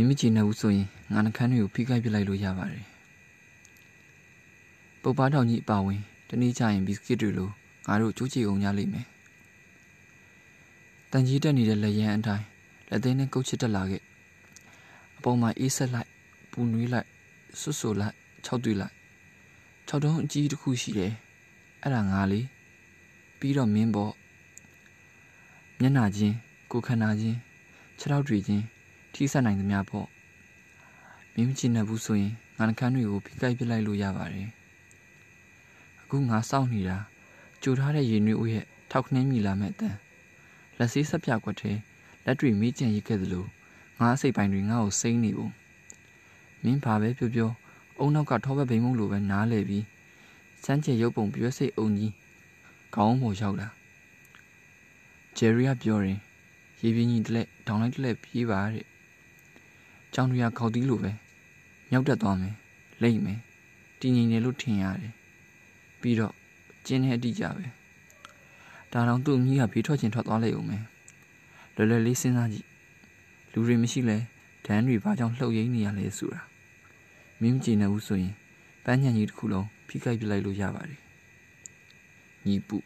မိမချင်နေဘူးဆိုရင်ငါနှခမ်းတွေကိုဖိခိုက်ပစ်လိုက်လို့ရပါတယ်ပုပ်ပါတောင်ကြီးအပါဝင်တနေ့ကျရင်ဘီစကစ်တွေလိုငါတို့ကြိုးချီအောင်ရလိမ့်မယ်တန်ကြီးတက်နေတဲ့လက်ရန်အတိုင်းလက်သေးနဲ့ကုတ်ချစ်တက်လာခဲ့အပေါ်မှာအေးဆက်လိုက်ပူနွေးလိုက်ဆွတ်ဆိုလိုက်ခြောက်တွေ့လိုက်ခြောက်တုံးအကြီးတစ်ခုရှိတယ်အဲ့ဒါငါလေးပြီးတော့မင်းပေါ့မျက်နာချင်းကိုခန္ဓာချင်းခြေထောက်တွေချင်း ထိဆက်နိုင်သမျှပေါ့မင်းမချင်တဲ့ဘူးဆိုရင်ငါနှကန်းတွေကိုဖိကိုက်ပစ်လိုက်လို့ရပါတယ်အခုငါစောင့်နေတာကြိုထားတဲ့ရေနွေးဦးရဲ့ထောက်ခနှင်းမြည်လာမဲ့အတန်လက်ဆေးဆက်ပြကွက်ထဲလက်တွေမိကျန်ရိတ်ခဲ့သလိုငါအစိတ်ပိုင်းတွေငါ့ကိုစိမ့်နေပုံမင်းဘာပဲပြောပြောအုံနောက်ကထောဘက်ဘိန်မုံလိုပဲနားလေပြီးစမ်းချေရုပ်ပုံပြွက်စိတ်အုံကြီးခေါင်းပေါ်ရောက်လာဂျယ်ရီကပြောရင်ရေပြင်းကြီးတလက်ဒေါင်းလိုက်တလက်ပြေးပါတဲ့ ကြောင်တွေကခေါက်သီးလိုပဲမြောက်တက်သွားမယ်လိမ့်မယ်တည်ငြိမ်တယ်လို့ထင်ရတယ်ပြီးတော့ကျင်းတဲ့အတိကြပဲဒါတော့သူ့အမိကဘေးထွက်ချင်းထွက်သွားလိုက်အောင်မယ်လွယ်လွယ်လေးစဉ်းစားကြည့်လူတွေမရှိလဲဒန်းတွေဘာကြောင့်လှုပ်ရင်းနေရလဲဆိုတာမင်းမကြည့်နေဘူးဆိုရင်ပန်းညံကြီးတစ်ခုလုံးဖိခိုက်ပြလိုက်လို့ရပါတယ်ညီပု